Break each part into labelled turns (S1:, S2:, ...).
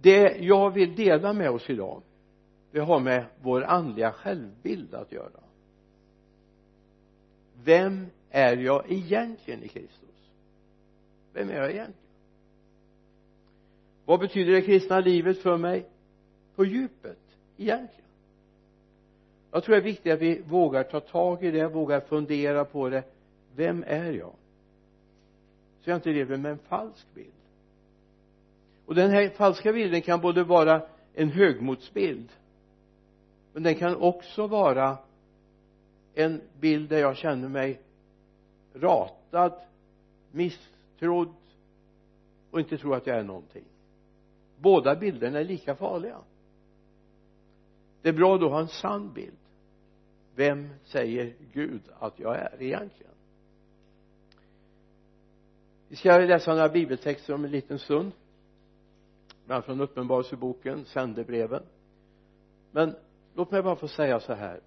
S1: det jag vill dela med oss idag det har med vår andliga självbild att göra. Vem är jag egentligen i Kristus? Vem är jag egentligen? Vad betyder det kristna livet för mig på djupet egentligen? Jag tror det är viktigt att vi vågar ta tag i det, vågar fundera på det. Vem är jag? Så jag inte lever med en falsk bild och den här falska bilden kan både vara en högmodsbild men den kan också vara en bild där jag känner mig ratad misstrodd och inte tror att jag är någonting. Båda bilderna är lika farliga. Det är bra då att ha en sann bild. Vem säger Gud att jag är egentligen? Vi ska läsa några bibeltexter om en liten stund bland annat från uppenbarelseboken sändebreven. Men låt mig bara få säga så här.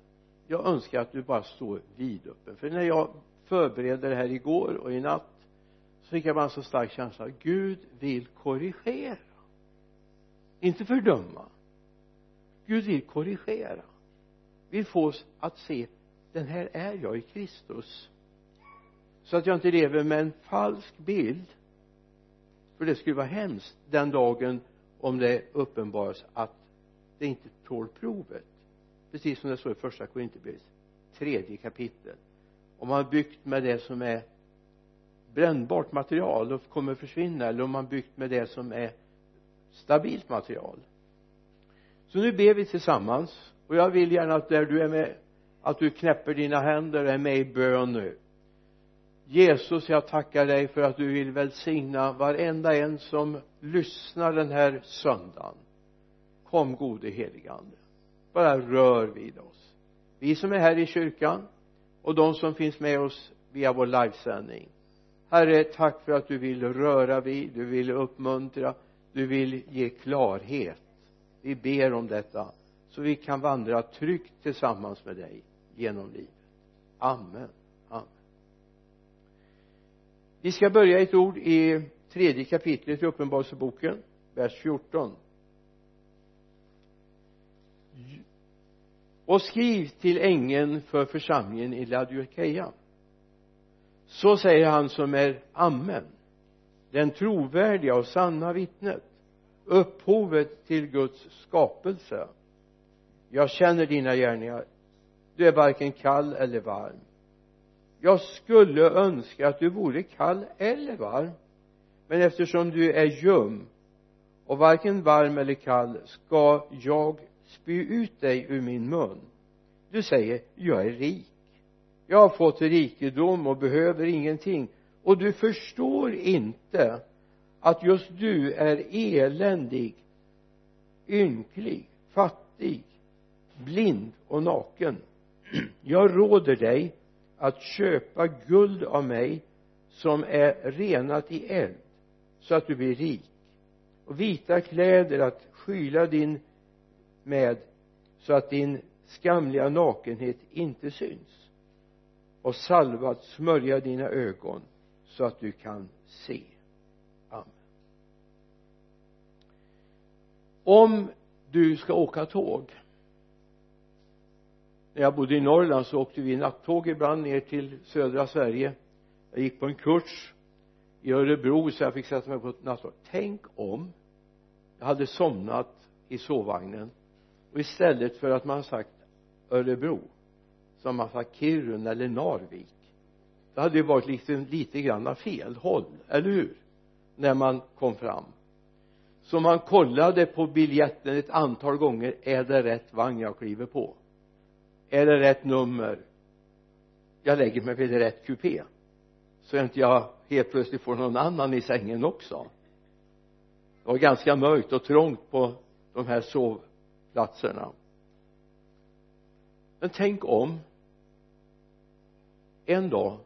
S1: Jag önskar att du bara står vidöppen för när jag förberedde det här igår och i natt så fick jag bara en så stark känsla Gud vill korrigera. Inte fördöma. Gud vill korrigera. Vill få oss att se den här är jag i Kristus. Så att jag inte lever med en falsk bild. För det skulle vara hemskt den dagen om det uppenbaras att det inte tål provet. Precis som det står i första Korinthierbrevets tredje kapitel om man byggt med det som är brännbart material och kommer försvinna eller om man byggt med det som är stabilt material. Så nu ber vi tillsammans och jag vill gärna att där du är med att du knäpper dina händer och är med i bön nu. Jesus jag tackar dig för att du vill välsigna varenda en som lyssnar den här söndagen. Kom gode heligande bara rör vid oss. Vi som är här i kyrkan och de som finns med oss via vår livesändning. Herre tack för att du vill röra vid du vill uppmuntra du vill ge klarhet. Vi ber om detta så vi kan vandra tryggt tillsammans med dig genom livet. Amen amen vi ska börja ett ord i tredje kapitlet i uppenbarelseboken vers 14 och skriv till ängeln för församlingen i Laodikeia så säger han som är amen den trovärdiga och sanna vittnet upphovet till Guds skapelse. Jag känner dina gärningar. Du är varken kall eller varm jag skulle önska att du vore kall eller varm men eftersom du är ljum och varken varm eller kall ska jag spy ut dig ur min mun. Du säger jag är rik. Jag har fått rikedom och behöver ingenting. Och du förstår inte att just du är eländig ynklig fattig blind och naken. Jag råder dig att köpa guld av mig som är renat i eld så att du blir rik. Och vita kläder att skyla din med så att din skamliga nakenhet inte syns. Och salva att smörja dina ögon så att du kan se. Amen. Om du ska åka tåg när jag bodde i Norrland så åkte vi nattåg ibland ner till södra Sverige. Jag gick på en kurs i Örebro så jag fick sätta mig på ett nattåg. Tänk om jag hade somnat i sovvagnen och istället för att man sagt Örebro så har man sagt Kiruna eller Narvik. Det hade ju varit lite, lite grann fel håll, eller hur? När man kom fram. Så man kollade på biljetten ett antal gånger. Är det rätt vagn jag kliver på? Är det rätt nummer? Jag lägger mig vid rätt kupé. Så att inte jag helt plötsligt får någon annan i sängen också. Det var ganska mörkt och trångt på de här sovplatserna. Men tänk om en dag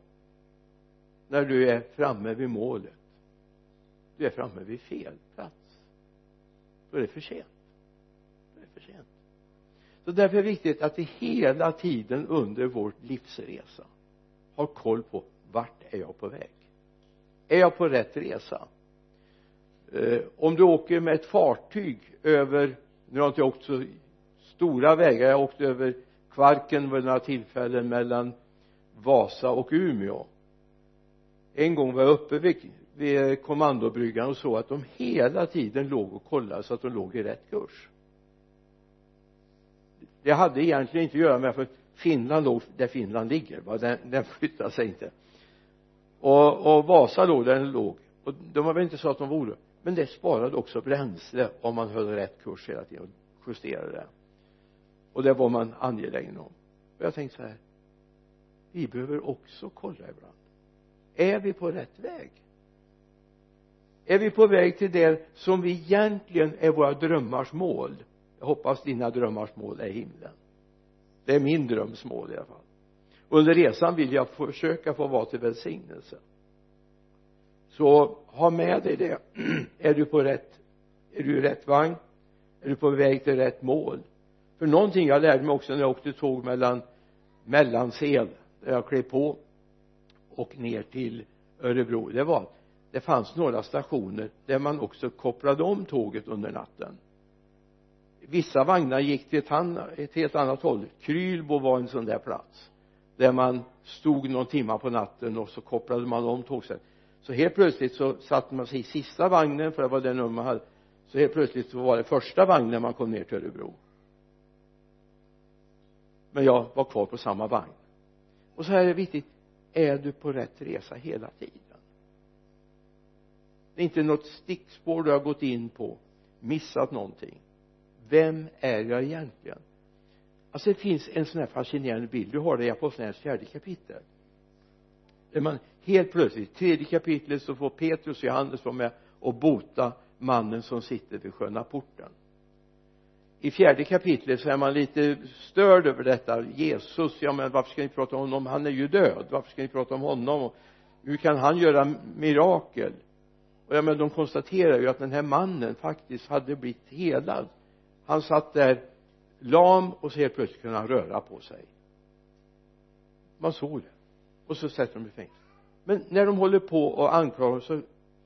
S1: när du är framme vid målet. Du är framme vid fel plats. Då är det för sent då är det för sent så därför är det viktigt att vi hela tiden under vår livsresa har koll på vart är jag på väg? Är jag på rätt resa? Eh, om du åker med ett fartyg över nu har jag inte åkt så stora vägar jag har åkt över Kvarken vid några tillfällen mellan Vasa och Umeå. En gång var jag uppe vid, vid kommandobryggan och såg att de hela tiden låg och kollade så att de låg i rätt kurs det hade egentligen inte att göra med för Finland låg där Finland ligger va? Den, den flyttade sig inte. Och, och Vasa låg där den låg. Och de var väl inte så att de var oroliga men det sparade också bränsle om man höll rätt kurs hela tiden och justerade det. Och det var man angelägen om. Och jag tänkte så här vi behöver också kolla ibland. Är vi på rätt väg? Är vi på väg till det som vi egentligen är våra drömmars mål? Jag hoppas dina drömmars mål är himlen. Det är min dröms mål i alla fall. Under resan vill jag försöka få vara till välsignelse. Så ha med dig det. Är du på rätt är du i rätt vagn? Är du på väg till rätt mål? För någonting jag lärde mig också när jag åkte tåg mellan Mellansel där jag klev på och ner till Örebro det var att det fanns några stationer där man också kopplade om tåget under natten vissa vagnar gick till ett, ett helt annat håll. Krylbo var en sån där plats där man stod någon timma på natten och så kopplade man om tågsätt. Så helt plötsligt så satte man sig i sista vagnen för det var den nummer man hade. Så helt plötsligt så var det första vagnen man kom ner till Örebro. Men jag var kvar på samma vagn. Och så här är det viktigt. Är du på rätt resa hela tiden? Det är inte något stickspår du har gått in på missat någonting vem är jag egentligen? Alltså det finns en sån här fascinerande bild. Du har det i apostlagärningarnas fjärde kapitel. Där man helt plötsligt tredje kapitlet så får Petrus och Johannes vara med och bota mannen som sitter vid sköna porten. I fjärde kapitlet så är man lite störd över detta. Jesus, ja men varför ska ni prata om honom? Han är ju död. Varför ska ni prata om honom? Hur kan han göra mirakel? Och ja men de konstaterar ju att den här mannen faktiskt hade blivit helad han satt där lam och så helt plötsligt kunde han röra på sig. Man såg det. Och så sätter de i fängelse. Men när de håller på och anklagar så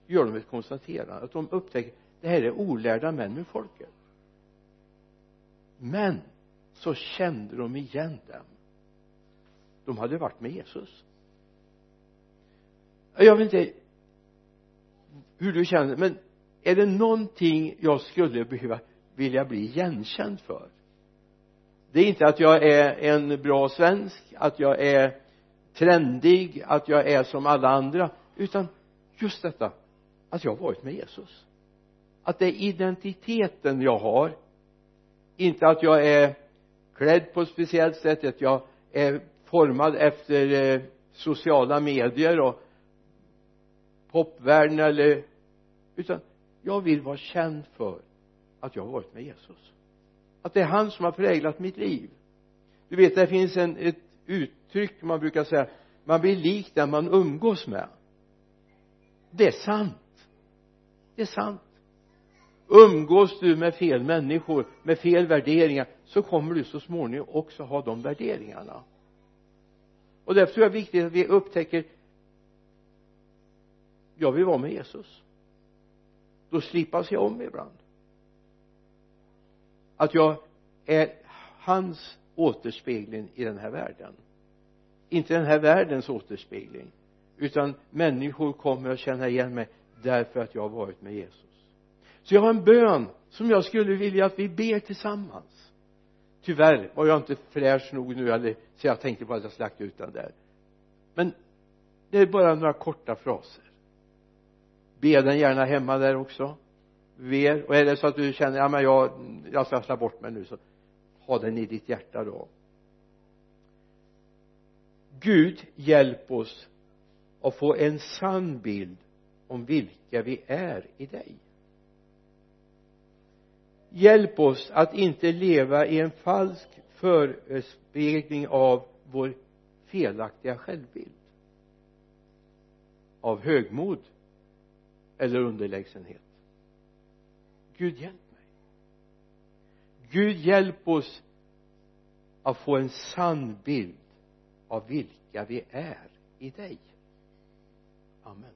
S1: gör de ett konstaterande. Att de upptäcker det här är olärda män med folket. Men så kände de igen dem. De hade varit med Jesus. Jag vet inte hur du känner men är det någonting jag skulle behöva vilja bli igenkänd för. Det är inte att jag är en bra svensk att jag är trendig att jag är som alla andra utan just detta att jag har varit med Jesus. Att det är identiteten jag har. Inte att jag är klädd på ett speciellt sätt att jag är formad efter eh, sociala medier och popvärlden eller utan jag vill vara känd för att jag har varit med Jesus. Att det är han som har präglat mitt liv. Du vet det finns en, ett uttryck man brukar säga man blir lik den man umgås med. Det är sant. Det är sant. Umgås du med fel människor med fel värderingar så kommer du så småningom också ha de värderingarna. Och därför tror jag det är viktigt att vi upptäcker jag vill vara med Jesus. Då slipas jag om ibland att jag är hans återspegling i den här världen. Inte den här världens återspegling utan människor kommer att känna igen mig därför att jag har varit med Jesus. Så jag har en bön som jag skulle vilja att vi ber tillsammans. Tyvärr var jag inte fräsch nog nu eller så jag tänkte bara att jag slaktade ut den där. Men det är bara några korta fraser. Be den gärna hemma där också ver. Och är det så att du känner ja men jag jag ska slå bort mig nu så ha den i ditt hjärta då. Gud hjälp oss att få en sann bild om vilka vi är i dig. Hjälp oss att inte leva i en falsk förespegling av vår felaktiga självbild. Av högmod eller underlägsenhet. Gud hjälp mig. Gud hjälp oss att få en sann bild av vilka vi är i dig. Amen.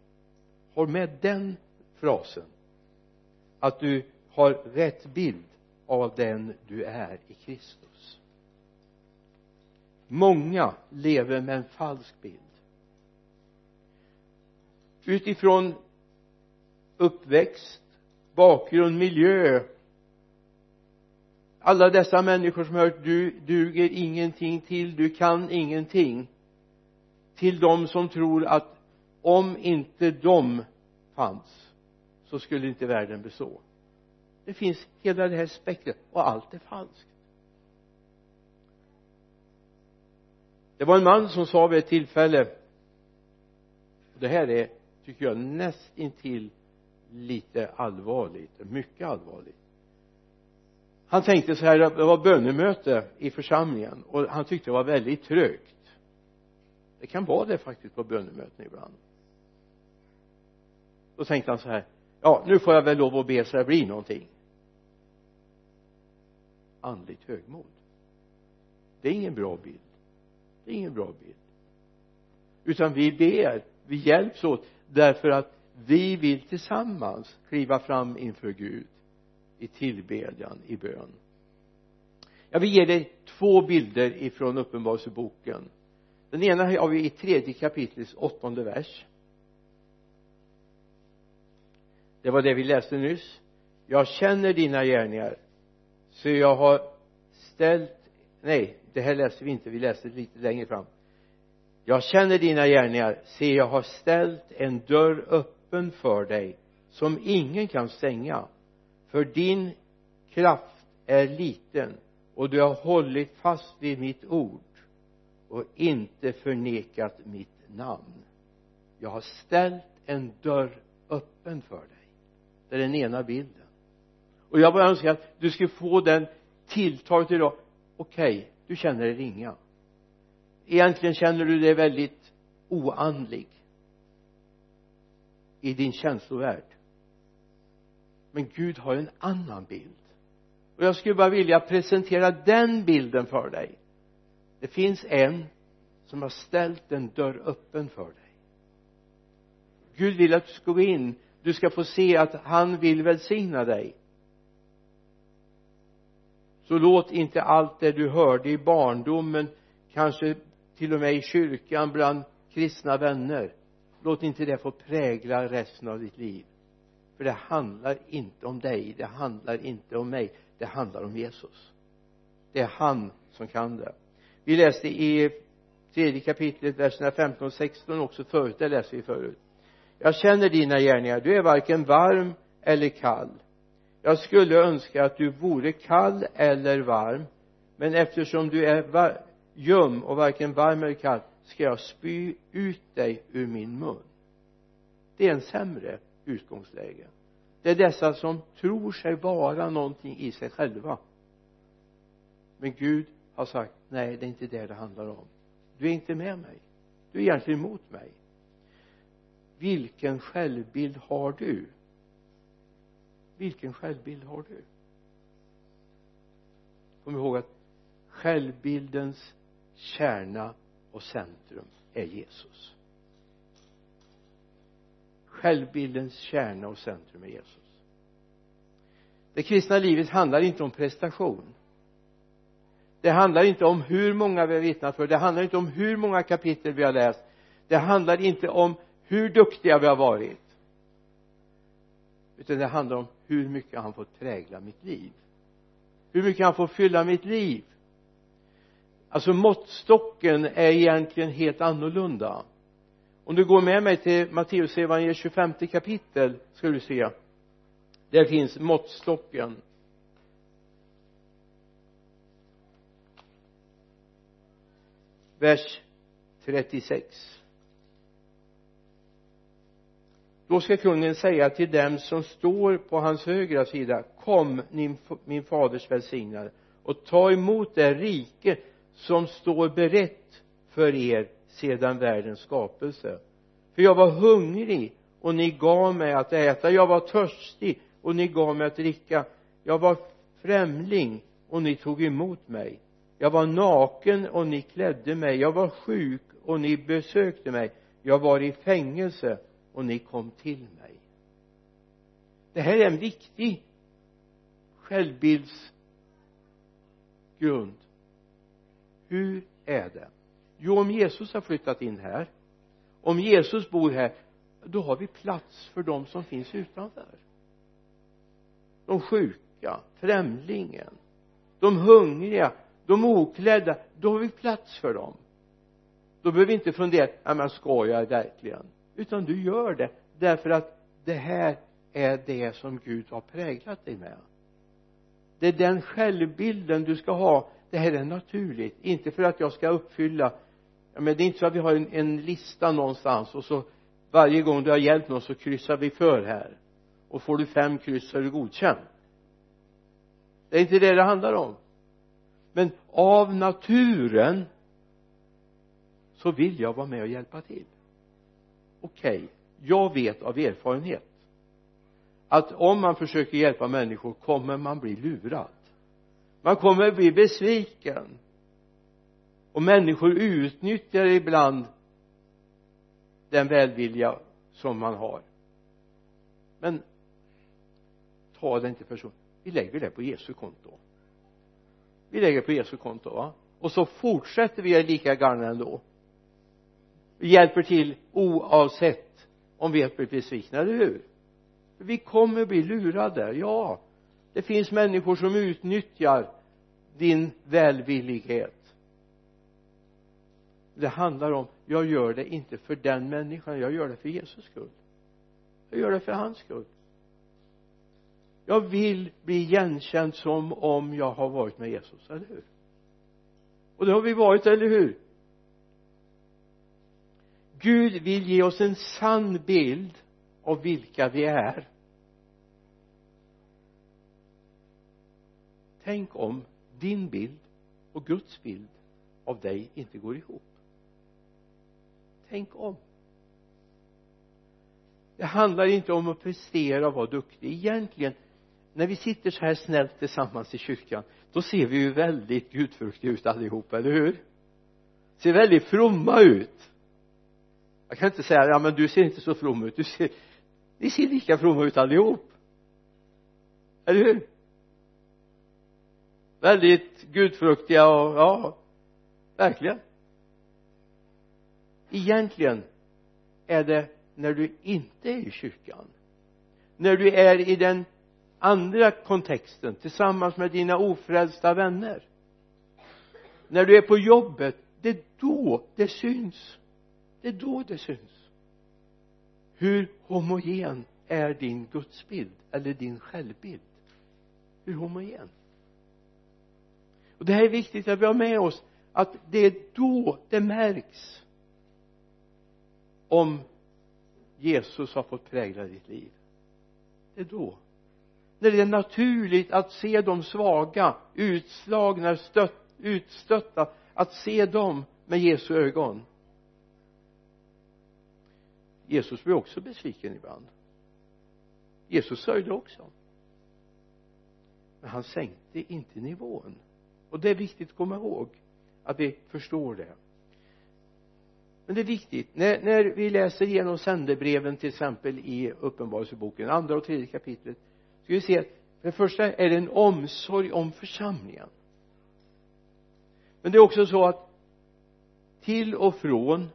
S1: Håll med den frasen att du har rätt bild av den du är i Kristus. Många lever med en falsk bild. Utifrån uppväxt bakgrund, miljö. Alla dessa människor som hört du duger ingenting till, du kan ingenting. Till de som tror att om inte de fanns så skulle inte världen bestå. Det finns hela det här spektrat och allt är falskt. Det var en man som sa vid ett tillfälle det här är tycker jag näst intill lite allvarligt, mycket allvarligt. Han tänkte så här, det var bönemöte i församlingen. Och han tyckte det var väldigt trögt. Det kan vara det faktiskt på bönemöten ibland. Då tänkte han så här ja nu får jag väl lov att be så det blir någonting. Andligt högmod. Det är ingen bra bild. Det är ingen bra bild. Utan vi ber vi hjälps åt därför att vi vill tillsammans kliva fram inför Gud i tillbedjan, i bön. Jag vill ge dig två bilder ifrån uppenbarelseboken. Den ena har vi i tredje kapitlets åttonde vers. Det var det vi läste nyss. Jag känner dina gärningar så jag har ställt nej det här läste vi inte vi läste lite längre fram. Jag känner dina gärningar se jag har ställt en dörr öppen för dig som ingen kan stänga. För din kraft är liten och du har hållit fast vid mitt ord och inte förnekat mitt namn. Jag har ställt en dörr öppen för dig. Det är den ena bilden. Och jag bara önskar att du skulle få den tilltaget idag. Okej okay, du känner dig ringa. Egentligen känner du dig väldigt oandlig i din känslovärld men Gud har en annan bild. Och jag skulle bara vilja presentera den bilden för dig. Det finns en som har ställt en dörr öppen för dig. Gud vill att du ska gå in. Du ska få se att han vill välsigna dig. Så låt inte allt det du hörde i barndomen kanske till och med i kyrkan bland kristna vänner låt inte det få prägla resten av ditt liv. För det handlar inte om dig det handlar inte om mig det handlar om Jesus. Det är han som kan det. Vi läste i tredje kapitlet verserna 15 och 16 också förut det läste vi förut. Jag känner dina gärningar. Du är varken varm eller kall. Jag skulle önska att du vore kall eller varm men eftersom du är ljum och varken varm eller kall ska jag spy ut dig ur min mun. Det är en sämre utgångsläge. Det är dessa som tror sig vara någonting i sig själva. Men Gud har sagt nej det är inte det det handlar om. Du är inte med mig. Du är egentligen emot mig. Vilken självbild har du? Vilken självbild har du? Kom ihåg att självbildens kärna och centrum är Jesus. Självbildens kärna och centrum är Jesus. Det kristna livet handlar inte om prestation. Det handlar inte om hur många vi har vittnat för. Det handlar inte om hur många kapitel vi har läst. Det handlar inte om hur duktiga vi har varit. Utan det handlar om hur mycket han får prägla mitt liv. Hur mycket han får fylla mitt liv alltså måttstocken är egentligen helt annorlunda. Om du går med mig till Matteus evangeliet 25 kapitel ska du se. Där finns måttstocken. Vers 36 då ska kungen säga till dem som står på hans högra sida kom min, min faders välsignade och ta emot det rike som står berett för er sedan världens skapelse. För jag var hungrig och ni gav mig att äta. Jag var törstig och ni gav mig att dricka. Jag var främling och ni tog emot mig. Jag var naken och ni klädde mig. Jag var sjuk och ni besökte mig. Jag var i fängelse och ni kom till mig. Det här är en viktig självbildsgrund hur är det? Jo om Jesus har flyttat in här om Jesus bor här då har vi plats för de som finns utanför. De sjuka främlingen de hungriga de oklädda då har vi plats för dem. Då behöver vi inte fundera ja men ska jag verkligen? Utan du gör det därför att det här är det som Gud har präglat dig med. Det är den självbilden du ska ha det här är naturligt. Inte för att jag ska uppfylla men det är inte så att vi har en, en lista någonstans och så varje gång du har hjälpt någon så kryssar vi för här. Och får du fem kryss så är du godkänd. Det är inte det det handlar om. Men av naturen så vill jag vara med och hjälpa till. Okej okay, jag vet av erfarenhet att om man försöker hjälpa människor kommer man bli lurad man kommer bli besviken. Och människor utnyttjar ibland den välvilja som man har. Men ta det inte personligt. Vi lägger det på Jesu konto. Vi lägger på Jesu konto va? Och så fortsätter vi lika gärna ändå. Vi hjälper till oavsett om vi är besvikna, eller hur? Vi kommer bli lurade, ja det finns människor som utnyttjar din välvillighet. Det handlar om jag gör det inte för den människan jag gör det för Jesus skull. Jag gör det för hans skull. Jag vill bli igenkänd som om jag har varit med Jesus, eller hur? Och det har vi varit, eller hur? Gud vill ge oss en sann bild av vilka vi är. Tänk om din bild och Guds bild av dig inte går ihop. Tänk om. Det handlar inte om att prestera och vara duktig. Egentligen när vi sitter så här snällt tillsammans i kyrkan då ser vi ju väldigt gudfruktiga ut allihop, eller hur? Ser väldigt fromma ut. Jag kan inte säga ja men du ser inte så from ut. Du ser ni ser lika fromma ut allihop. Eller hur? Väldigt gudfruktiga och ja verkligen. Egentligen är det när du inte är i kyrkan när du är i den andra kontexten tillsammans med dina ofrälsta vänner när du är på jobbet det är då det syns. Det är då det syns. Hur homogen är din gudsbild eller din självbild? Hur homogen? Och det här är viktigt att vi har med oss att det är då det märks om Jesus har fått prägla ditt liv. Det är då. När det är naturligt att se de svaga utslagna stött, utstötta att se dem med Jesu ögon. Jesus blev också besviken ibland. Jesus sörjde också. Men han sänkte inte nivån och det är viktigt att komma ihåg att vi förstår det. Men det är viktigt. När, när vi läser igenom sändebreven till exempel i uppenbarelseboken andra och tredje kapitlet ska vi se att för det första är det en omsorg om församlingen. Men det är också så att till och från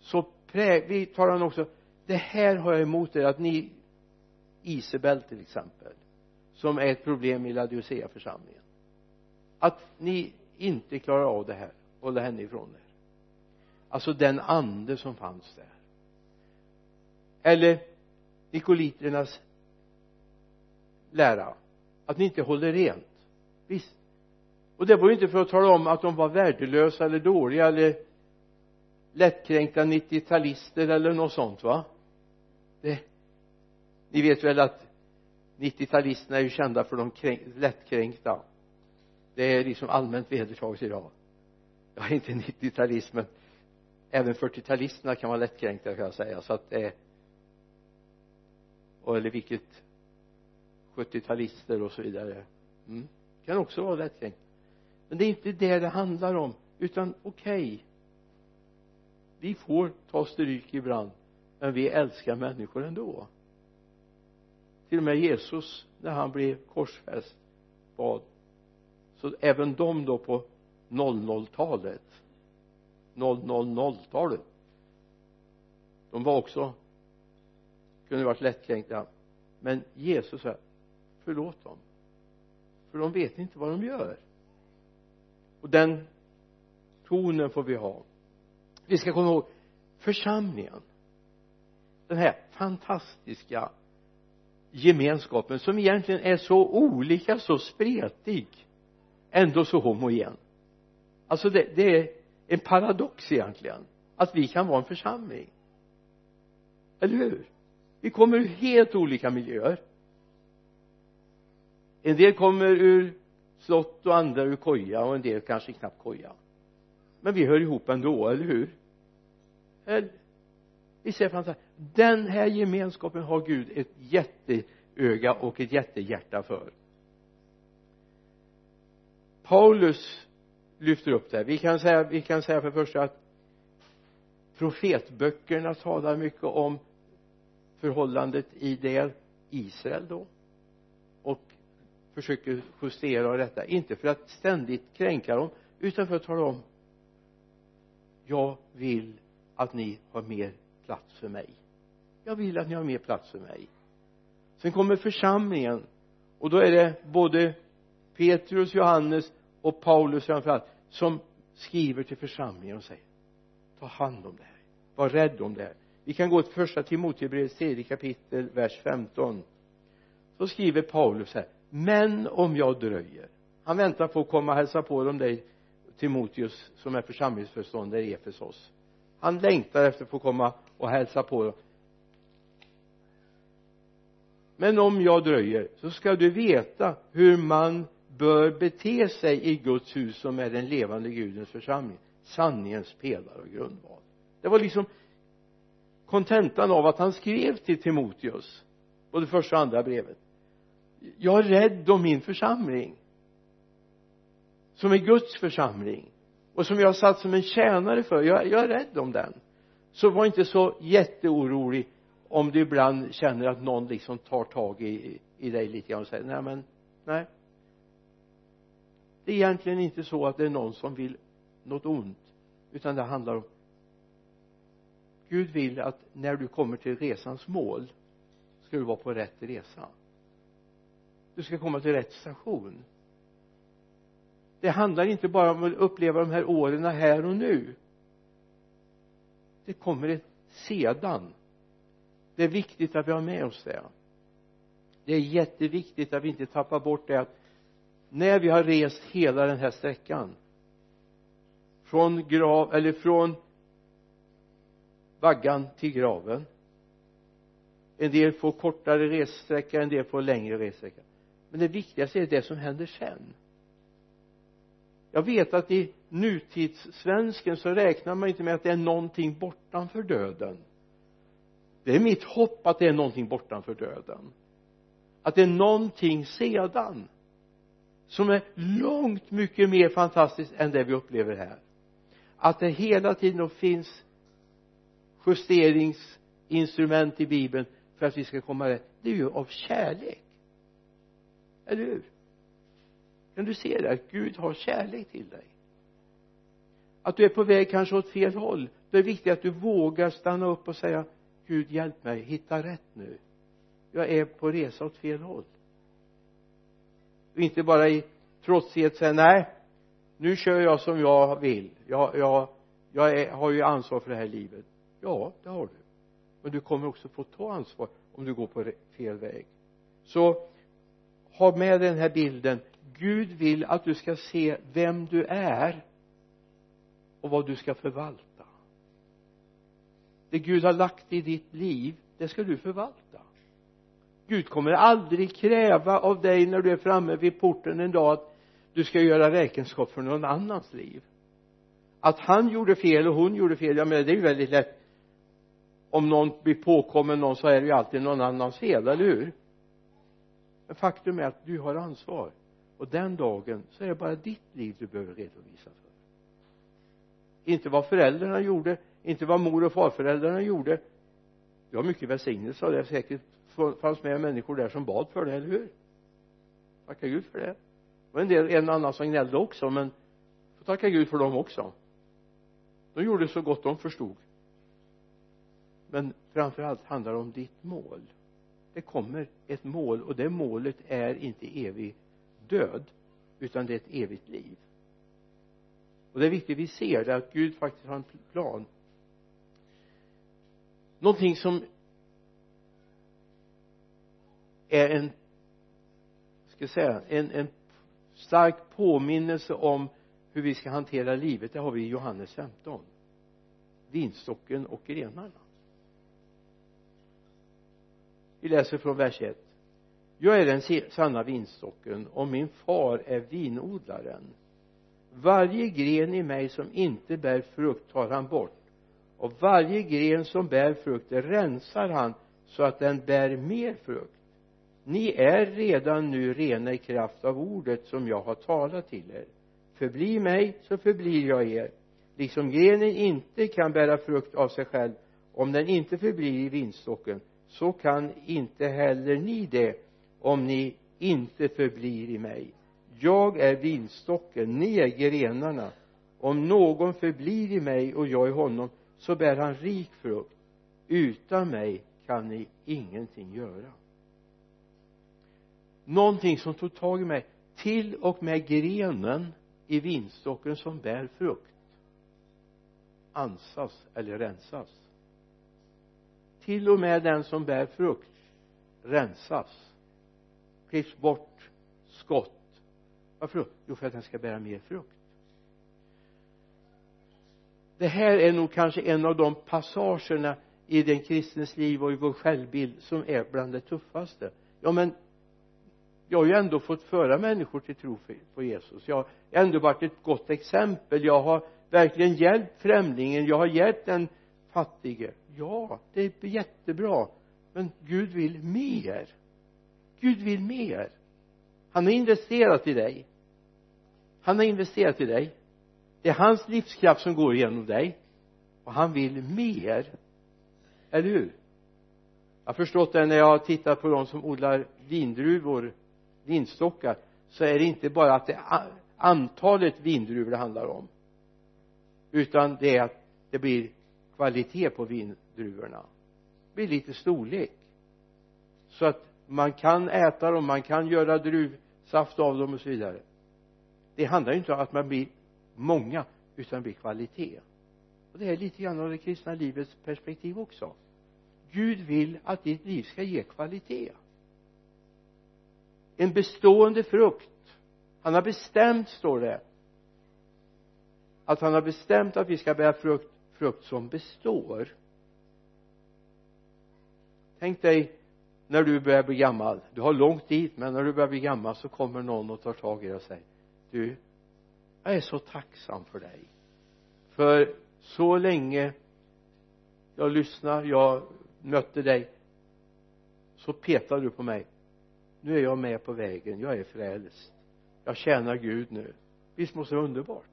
S1: så prä, vi talar också det här har jag emot er att ni Isabel till exempel som är ett problem i Laodicea församlingen att ni inte klarar av det här hålla henne ifrån er. Alltså den ande som fanns där. Eller nikoliternas lära att ni inte håller rent. Visst. Och det var ju inte för att tala om att de var värdelösa eller dåliga eller lättkränkta 90-talister eller något sånt va? Det ni vet väl att 90-talisterna är ju kända för de lättkränkta det är liksom allmänt vedertaget idag. Jag är inte 90-talist men även 40-talisterna kan vara lättkränkta kan jag säga. Så att det är och eller vilket 70-talister och så vidare. Mm. kan också vara lättkränkt men det är inte det det handlar om utan okej. Okay, vi får ta stryk ibland men vi älskar människor ändå. Till och med Jesus när han blev korsfäst bad så även de då på 00-talet 000-talet de var också kunde varit lättkränkta. Men Jesus sa förlåt dem för de vet inte vad de gör. Och den tonen får vi ha. Vi ska komma ihåg församlingen. Den här fantastiska gemenskapen som egentligen är så olika, så spretig ändå så homogen alltså det, det är en paradox egentligen att vi kan vara en församling. Eller hur? Vi kommer ur helt olika miljöer. En del kommer ur slott och andra ur koja och en del kanske knappt koja. Men vi hör ihop ändå, eller hur? Vi ser framför den här gemenskapen har Gud ett jätteöga och ett jättehjärta för. Paulus lyfter upp det vi kan säga, vi kan säga för det första att profetböckerna talar mycket om förhållandet i det Israel då och försöker justera detta. Inte för att ständigt kränka dem utan för att tala om jag vill att ni har mer plats för mig. Jag vill att ni har mer plats för mig. Sen kommer församlingen och då är det både Petrus, Johannes och Paulus framförallt som skriver till församlingen och säger ta hand om det här. Var rädd om det här. Vi kan gå till första Timoteusbrevets tredje kapitel vers 15 så skriver Paulus här men om jag dröjer. Han väntar på att komma och hälsa på dem dig Timoteus som är församlingsföreståndare i Efesos. Han längtar efter att få komma och hälsa på dem. Men om jag dröjer så ska du veta hur man bör bete sig i Guds hus som är den levande Gudens församling. Sanningens pelare och grundval. Det var liksom kontentan av att han skrev till Timoteus både första och andra brevet. Jag är rädd om min församling som är Guds församling och som jag har satt som en tjänare för. Jag, jag är rädd om den. Så var inte så jätteorolig om du ibland känner att någon liksom tar tag i, i dig lite grann och säger nej men nej det är egentligen inte så att det är någon som vill något ont utan det handlar om Gud vill att när du kommer till resans mål ska du vara på rätt resa. Du ska komma till rätt station. Det handlar inte bara om att uppleva de här åren här och nu. Det kommer ett sedan. Det är viktigt att vi har med oss det. Det är jätteviktigt att vi inte tappar bort det att när vi har rest hela den här sträckan. Från grav eller från vaggan till graven. En del får kortare ressträcka en del får längre ressträcka. Men det viktigaste är det som händer sen. Jag vet att i nutidssvensken så räknar man inte med att det är någonting bortanför döden. Det är mitt hopp att det är någonting bortanför döden. Att det är någonting sedan som är långt mycket mer fantastiskt än det vi upplever här. Att det hela tiden finns justeringsinstrument i bibeln för att vi ska komma rätt det är ju av kärlek. Eller hur? Kan du se det att Gud har kärlek till dig. Att du är på väg kanske åt fel håll då är det viktigt att du vågar stanna upp och säga Gud hjälp mig hitta rätt nu. Jag är på resa åt fel håll och inte bara i trotsighet säga nej nu kör jag som jag vill. Jag, jag, jag är, har ju ansvar för det här livet. Ja det har du. Men du kommer också få ta ansvar om du går på fel väg. Så ha med den här bilden. Gud vill att du ska se vem du är och vad du ska förvalta. Det Gud har lagt i ditt liv det ska du förvalta. Gud kommer aldrig kräva av dig när du är framme vid porten en dag att du ska göra räkenskap för någon annans liv. Att han gjorde fel och hon gjorde fel, ja men det är ju väldigt lätt. Om någon blir påkommen någon så är det ju alltid någon annans fel, eller hur? Men faktum är att du har ansvar. Och den dagen så är det bara ditt liv du behöver redovisa för. Inte vad föräldrarna gjorde inte vad mor och farföräldrarna gjorde. Du har mycket välsignelse av det säkert fanns med människor där som bad för det, eller hur? Tacka Gud för det. Det var en del, en annan som gnällde också men får tacka Gud för dem också. De gjorde så gott de förstod. Men framförallt handlar det om ditt mål. Det kommer ett mål och det målet är inte evig död utan det är ett evigt liv. Och det är viktigt vi ser det att Gud faktiskt har en plan. Någonting som är en ska jag säga en, en stark påminnelse om hur vi ska hantera livet. Det har vi i Johannes 15 vinstocken och grenarna vi läser från vers 1 jag är den sanna vinstocken och min far är vinodlaren. Varje gren i mig som inte bär frukt tar han bort. Och varje gren som bär frukt rensar han så att den bär mer frukt ni är redan nu rena i kraft av ordet som jag har talat till er. Förbli mig så förblir jag er. Liksom grenen inte kan bära frukt av sig själv om den inte förblir i vinstocken så kan inte heller ni det om ni inte förblir i mig. Jag är vinstocken ni är grenarna. Om någon förblir i mig och jag i honom så bär han rik frukt. Utan mig kan ni ingenting göra någonting som tog tag i mig. Till och med grenen i vinstocken som bär frukt ansas eller rensas. Till och med den som bär frukt rensas. Klipps bort skott. Varför då? jo för att den ska bära mer frukt. Det här är nog kanske en av de passagerna i den kristnes liv och i vår självbild som är bland det tuffaste. Ja men jag har ju ändå fått föra människor till tro på Jesus. Jag har ändå varit ett gott exempel. Jag har verkligen hjälpt främlingen. Jag har hjälpt den fattige. Ja det är jättebra. Men Gud vill mer. Gud vill mer. Han har investerat i dig. Han har investerat i dig. Det är hans livskraft som går igenom dig. Och han vill mer. Eller hur? Jag har förstått det när jag har tittat på de som odlar vindruvor vinstockar så är det inte bara att det är antalet vindruvor det handlar om utan det är att det blir kvalitet på vindruvorna. Det blir lite storlek. Så att man kan äta dem, man kan göra druvsaft av dem och så vidare. Det handlar ju inte om att man blir många utan det blir kvalitet. Och det är lite grann av det kristna livets perspektiv också. Gud vill att ditt liv ska ge kvalitet en bestående frukt. Han har bestämt står det att han har bestämt att vi ska bära frukt frukt som består. Tänk dig när du börjar bli gammal. Du har långt dit men när du börjar bli gammal så kommer någon och tar tag i dig och säger du jag är så tacksam för dig. För så länge jag lyssnar jag mötte dig så petade du på mig nu är jag med på vägen. Jag är frälst. Jag tjänar Gud nu. Visst måste det vara underbart?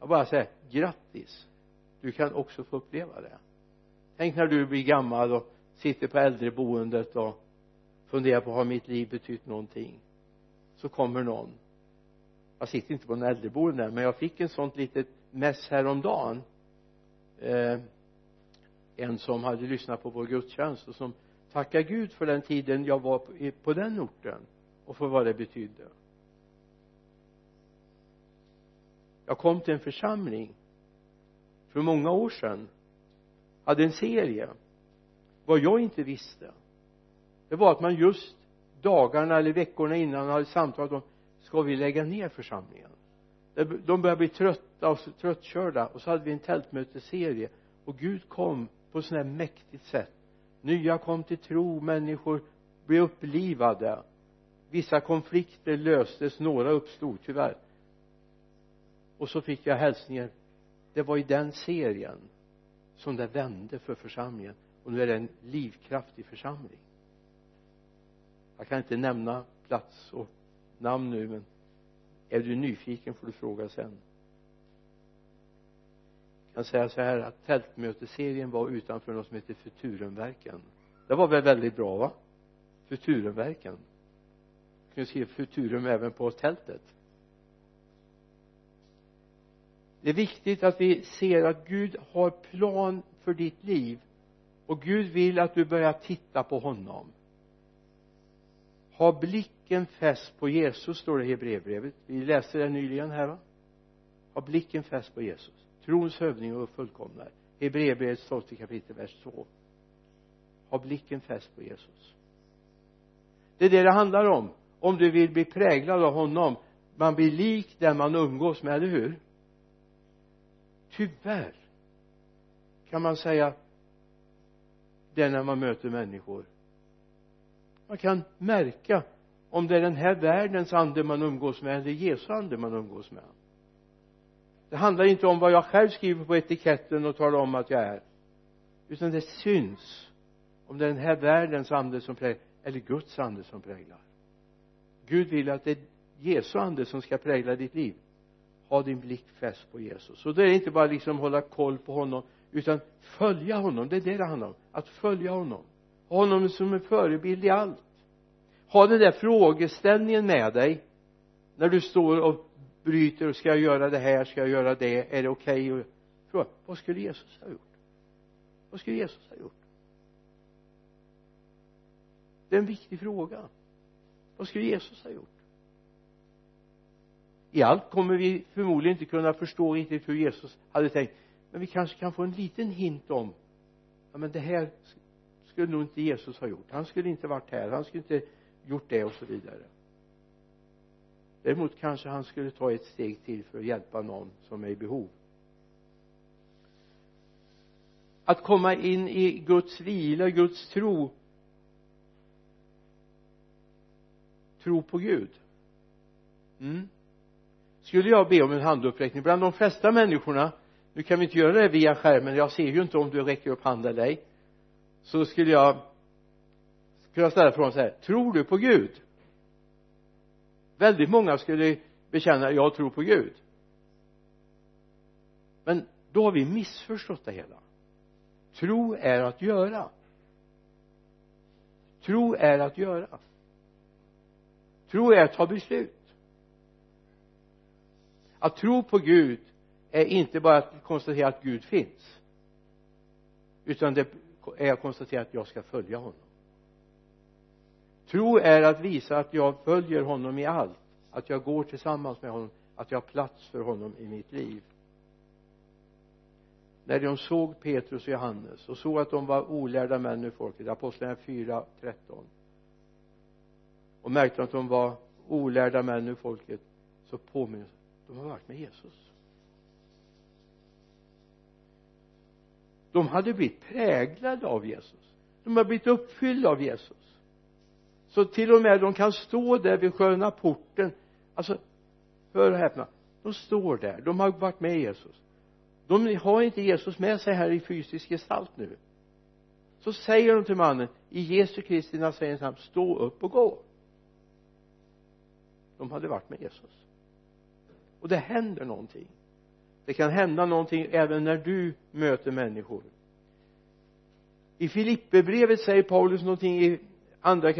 S1: Jag bara säger grattis. Du kan också få uppleva det. Tänk när du blir gammal och sitter på äldreboendet och funderar på har mitt liv betytt någonting? Så kommer någon. Jag sitter inte på en äldreboende men jag fick en sånt litet mess häromdagen. Eh, en som hade lyssnat på vår gudstjänst och som tacka Gud för den tiden jag var på, på den orten och för vad det betydde. Jag kom till en församling för många år sedan hade en serie. Vad jag inte visste det var att man just dagarna eller veckorna innan hade samtalat om ska vi lägga ner församlingen? De började bli trötta och tröttkörda och så hade vi en tältmötesserie och Gud kom på ett sådant här mäktigt sätt nya kom till tro människor blev upplivade. Vissa konflikter löstes några uppstod tyvärr. Och så fick jag hälsningar. det var i den serien som det vände för församlingen. Och nu är det en livkraftig församling. Jag kan inte nämna plats och namn nu men är du nyfiken får du fråga sen kan säga så här att tältmötesserien var utanför något som heter Futurumverken. Det var väl väldigt bra va? Futurumverken. Du kan skriva futurum även på tältet? Det är viktigt att vi ser att Gud har plan för ditt liv. Och Gud vill att du börjar titta på honom. Ha blicken fäst på Jesus står det i Hebreerbrevet. Vi läste det nyligen här va? Ha blicken fäst på Jesus trons hövding och fullkomnare Hebreerbrevets tolfte kapitel vers 2 ha blicken fäst på Jesus. Det är det det handlar om. Om du vill bli präglad av honom man blir lik den man umgås med, eller hur? Tyvärr kan man säga det när man möter människor. Man kan märka om det är den här världens ande man umgås med eller Jesu ande man umgås med det handlar inte om vad jag själv skriver på etiketten och talar om att jag är. Utan det syns om det är den här världens ande som präglar eller Guds ande som präglar. Gud vill att det är Jesu ande som ska prägla ditt liv. Ha din blick fäst på Jesus. Och det är inte bara liksom hålla koll på honom utan följa honom. Det är det det handlar om. Att följa honom. Ha honom som en förebild i allt. Ha den där frågeställningen med dig när du står och bryter och ska jag göra det här, ska jag göra det, är det okej okay? fråga, vad skulle Jesus ha gjort? Vad skulle Jesus ha gjort? Det är en viktig fråga. Vad skulle Jesus ha gjort? I allt kommer vi förmodligen inte kunna förstå riktigt hur Jesus hade tänkt. Men vi kanske kan få en liten hint om ja men det här skulle nog inte Jesus ha gjort. Han skulle inte varit här. Han skulle inte gjort det och så vidare däremot kanske han skulle ta ett steg till för att hjälpa någon som är i behov. Att komma in i Guds vila, Guds tro tro på Gud. Mm. skulle jag be om en handuppräckning bland de flesta människorna nu kan vi inte göra det via skärmen jag ser ju inte om du räcker upp handen eller ej så skulle jag kunna ställa frågan så här tror du på Gud? Väldigt många skulle bekänna jag tror på Gud. Men då har vi missförstått det hela. Tro är att göra. Tro är att göra. Tro är att ta beslut. Att tro på Gud är inte bara att konstatera att Gud finns utan det är att konstatera att jag ska följa honom tro är att visa att jag följer honom i allt att jag går tillsammans med honom att jag har plats för honom i mitt liv. När de såg Petrus och Johannes och såg att de var olärda män ur folket apostlagärningarna 4, 13 och märkte att de var olärda män ur folket så påminner de har varit med Jesus. De hade blivit präglade av Jesus. De har blivit uppfyllda av Jesus så till och med de kan stå där vid sköna porten. Alltså hör och häpna. De står där. De har varit med Jesus. De har inte Jesus med sig här i fysisk gestalt nu. Så säger de till mannen i Jesu Kristi Nazarens namn stå upp och gå. De hade varit med Jesus. Och det händer någonting. Det kan hända någonting även när du möter människor. I Filipperbrevet säger Paulus någonting i andra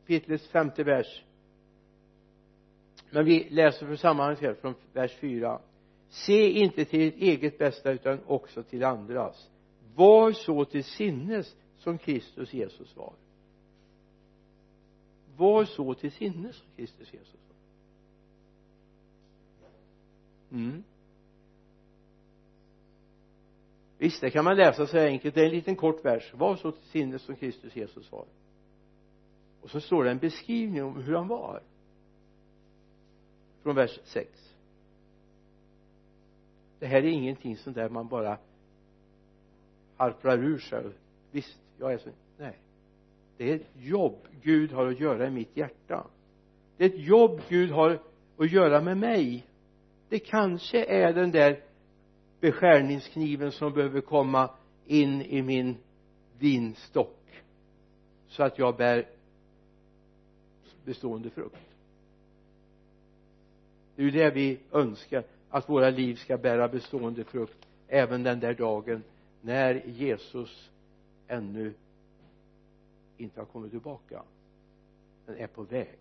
S1: kapitlets femte vers. Men vi läser för sammanhanget här från vers 4 se inte till ert eget bästa utan också till andras. Var så till sinnes som Kristus Jesus var. Var så till sinnes som Kristus Jesus var. Mm. Visst det kan man läsa så enkelt. Det är en liten kort vers. Var så till sinnes som Kristus Jesus var och så står det en beskrivning om hur han var. Från vers 6 det här är ingenting som där man bara harplar ur sig. Visst jag är så nej. Det är ett jobb Gud har att göra i mitt hjärta. Det är ett jobb Gud har att göra med mig. Det kanske är den där beskärningskniven som behöver komma in i min vinstock så att jag bär bestående frukt. Det är ju det vi önskar att våra liv ska bära bestående frukt även den där dagen när Jesus ännu inte har kommit tillbaka men är på väg.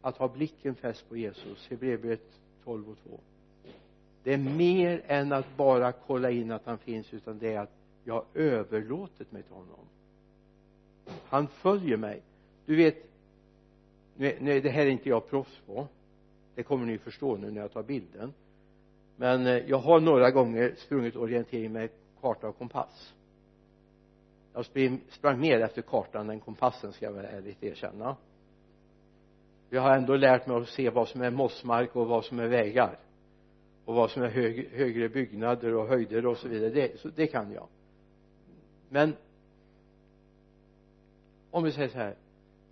S1: Att ha blicken fäst på Jesus Hebreerbrevet 12 och 2 det är mer än att bara kolla in att han finns utan det är att jag har överlåtit mig till honom han följer mig. Du vet nu, nu det här är inte jag proffs på. Det kommer ni förstå nu när jag tar bilden. Men eh, jag har några gånger sprungit orientering med karta och kompass. Jag sprang, sprang mer efter kartan än kompassen ska jag väl ärligt erkänna. Jag har ändå lärt mig att se vad som är mossmark och vad som är vägar. Och vad som är hög, högre byggnader och höjder och så vidare. Det, så det kan jag. Men om vi säger så här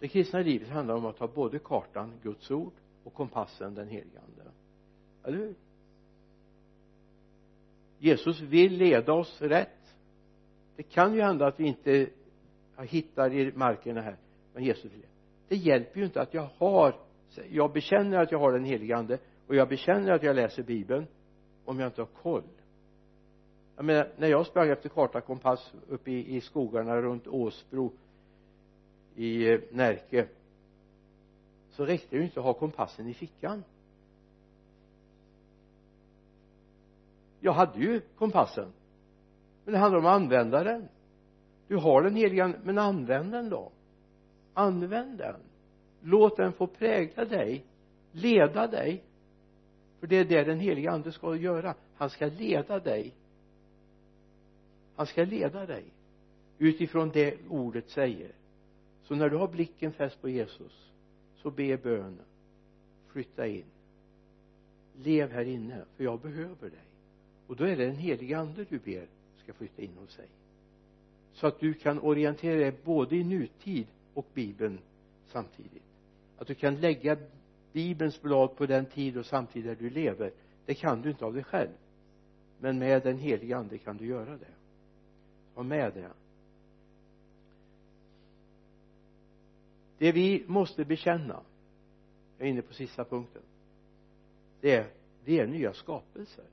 S1: det kristna livet handlar om att ha både kartan, Guds ord och kompassen, den helige ande. Eller hur? Jesus vill leda oss rätt. Det kan ju hända att vi inte hittar i markerna här men Jesus vill det. Hjälper ju inte att jag har jag bekänner att jag har den helige ande och jag bekänner att jag läser bibeln om jag inte har koll. Jag menar när jag sprang efter karta och kompass uppe i, i skogarna runt Åsbro i eh, Närke så räckte det ju inte att ha kompassen i fickan. Jag hade ju kompassen men det handlar om att använda den. Du har den heliga men använd den då. Använd den. Låt den få prägla dig leda dig. För det är det den heliga ande ska göra. Han ska leda dig. Han ska leda dig. Utifrån det ordet säger så när du har blicken fäst på Jesus så be bönen. Flytta in. Lev här inne för jag behöver dig. Och då är det den helige ande du ber ska flytta in hos dig. Så att du kan orientera dig både i nutid och bibeln samtidigt. Att du kan lägga bibelns blad på den tid och samtid där du lever det kan du inte av dig själv. Men med den helige ande kan du göra det. Ha med det. Det vi måste bekänna jag är inne på sista punkten det är vi är nya skapelser.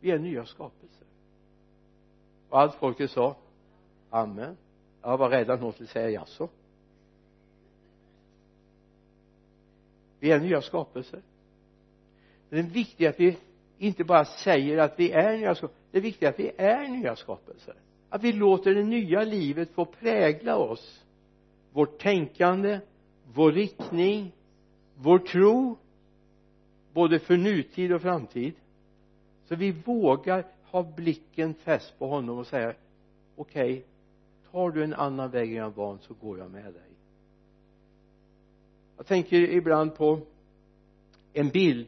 S1: Vi är nya skapelser. Och allt folket sa amen. Jag var rädd att någon skulle säga jaså. Vi är nya skapelser. Det är viktigt att vi inte bara säger att vi är nya skapelser det är viktigt att vi är nya skapelser. Att vi låter det nya livet få prägla oss vårt tänkande vår riktning vår tro både för nutid och framtid. Så vi vågar ha blicken fäst på honom och säga okej okay, tar du en annan väg än jag är van så går jag med dig. Jag tänker ibland på en bild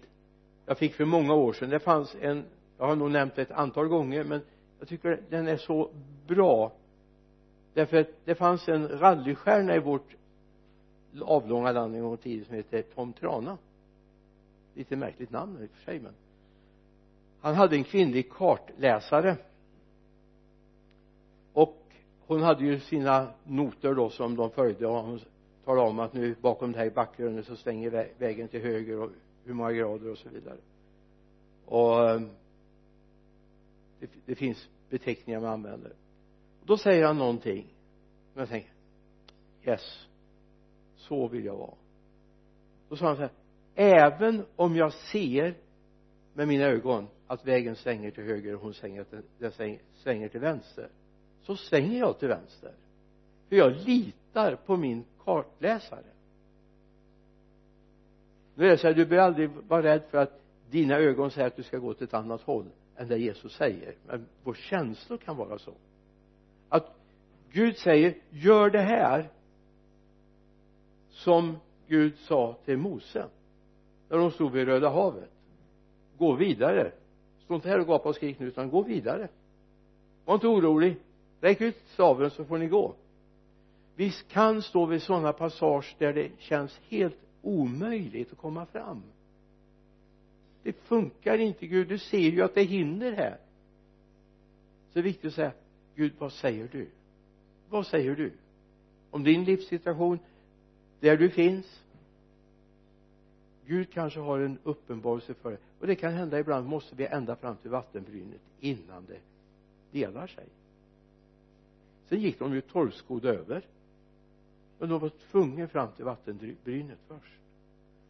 S1: jag fick för många år sedan. Det fanns en jag har nog nämnt det ett antal gånger men jag tycker den är så bra därför att det fanns en rallystjärna i vårt avlånga land en gång i tiden som hette Tom Trana. Lite märkligt namn i och för sig men han hade en kvinnlig kartläsare. Och hon hade ju sina noter då som de följde och hon talade om att nu bakom det här backgrunden så svänger vägen till höger och hur många grader och så vidare. Och ehm, det, det finns beteckningar man använder då säger han någonting. Och jag tänker yes så vill jag vara. Då sa han så här även om jag ser med mina ögon att vägen svänger till höger och hon svänger, den svänger till vänster så svänger jag till vänster. För jag litar på min kartläsare. Nu är det så här du behöver aldrig vara rädd för att dina ögon säger att du ska gå till ett annat håll än det Jesus säger. Men vår känslor kan vara så att Gud säger gör det här som Gud sa till Mose när de stod vid Röda havet. Gå vidare. Stå inte här och gapa och skrik nu utan gå vidare. Var inte orolig. Räck ut staven så får ni gå. Vi kan stå vid sådana passager där det känns helt omöjligt att komma fram. Det funkar inte Gud. Du ser ju att det är hinder här. Så det är viktigt att säga Gud vad säger du? Vad säger du? Om din livssituation där du finns Gud kanske har en uppenbarelse för det och det kan hända ibland måste vi ända fram till vattenbrynet innan det delar sig. Sen gick de ju torrskodda över. Men de var tvungna fram till vattenbrynet först.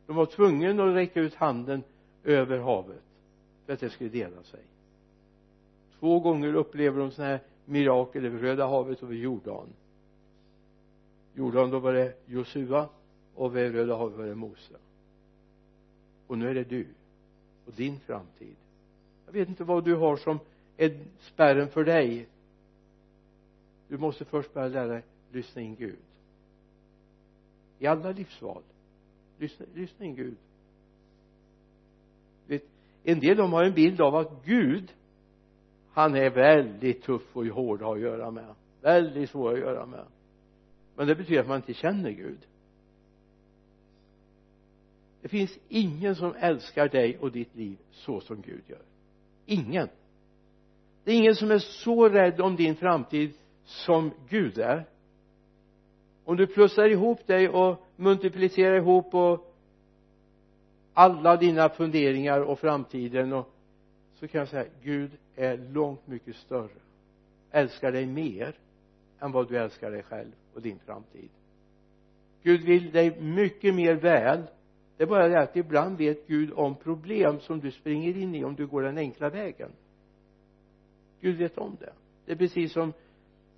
S1: De var tvungna att räcka ut handen över havet för att det skulle dela sig. Två gånger upplever de sådana här mirakel över Röda havet och vid Jordan. Jordan då var det Josua och vid Röda havet var det Mose. Och nu är det du och din framtid. Jag vet inte vad du har som är spärren för dig. Du måste först börja lära dig lyssna in Gud. I alla livsval. Lyssna, lyssna in Gud. Vet, en del de har en bild av att Gud han är väldigt tuff och hård att ha att göra med. Väldigt svår att göra med. Men det betyder att man inte känner Gud. Det finns ingen som älskar dig och ditt liv så som Gud gör. Ingen. Det är ingen som är så rädd om din framtid som Gud är. Om du plussar ihop dig och multiplicerar ihop och alla dina funderingar och framtiden och så kan jag säga Gud är långt mycket större. Älskar dig mer än vad du älskar dig själv och din framtid. Gud vill dig mycket mer väl. Det är bara det att ibland vet Gud om problem som du springer in i om du går den enkla vägen. Gud vet om det. Det är precis som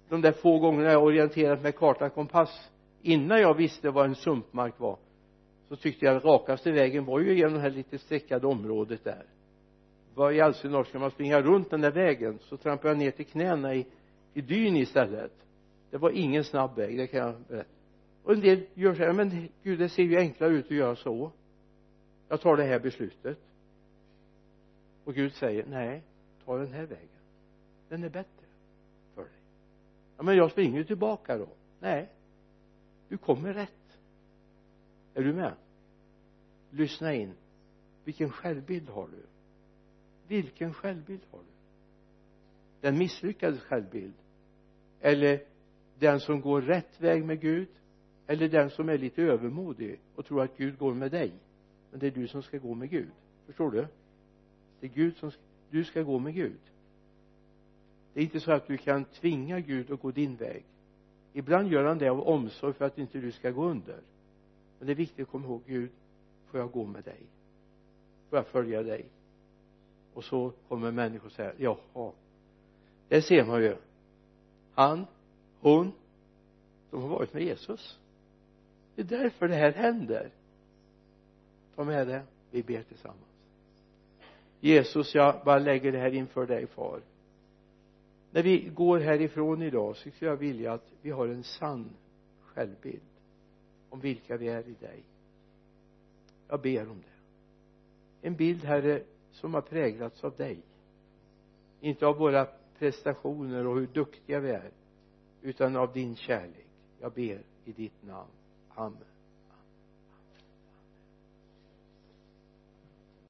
S1: de där få gångerna jag orienterat med karta och kompass. Innan jag visste vad en sumpmark var så tyckte jag att rakaste vägen var ju genom det här lite streckade området där vad i all sin ska man springa runt den där vägen? Så trampade jag ner till knäna i, i dyn istället. Det var ingen snabb väg det kan jag berätta. Och en del gör så här men gud det ser ju enklare ut att göra så. Jag tar det här beslutet. Och Gud säger nej ta den här vägen. Den är bättre för dig. Ja men jag springer ju tillbaka då. Nej du kommer rätt. Är du med? Lyssna in. Vilken självbild har du? Vilken självbild har du? Den misslyckades självbild? Eller den som går rätt väg med Gud? Eller den som är lite övermodig och tror att Gud går med dig? Men det är du som ska gå med Gud. Förstår du? Det är Gud som du ska gå med Gud. Det är inte så att du kan tvinga Gud att gå din väg. Ibland gör han det av omsorg för att inte du ska gå under. Men det är viktigt att komma ihåg Gud får jag gå med dig? Får jag följa dig? Och så kommer människor säga jaha. Det ser man ju. Han hon de har varit med Jesus. Det är därför det här händer. Ta med det. Vi ber tillsammans. Jesus jag bara lägger det här inför dig far. När vi går härifrån idag så skulle jag vilja att vi har en sann självbild om vilka vi är i dig. Jag ber om det. En bild herre som har präglats av dig. Inte av våra prestationer och hur duktiga vi är utan av din kärlek. Jag ber i ditt namn. Amen.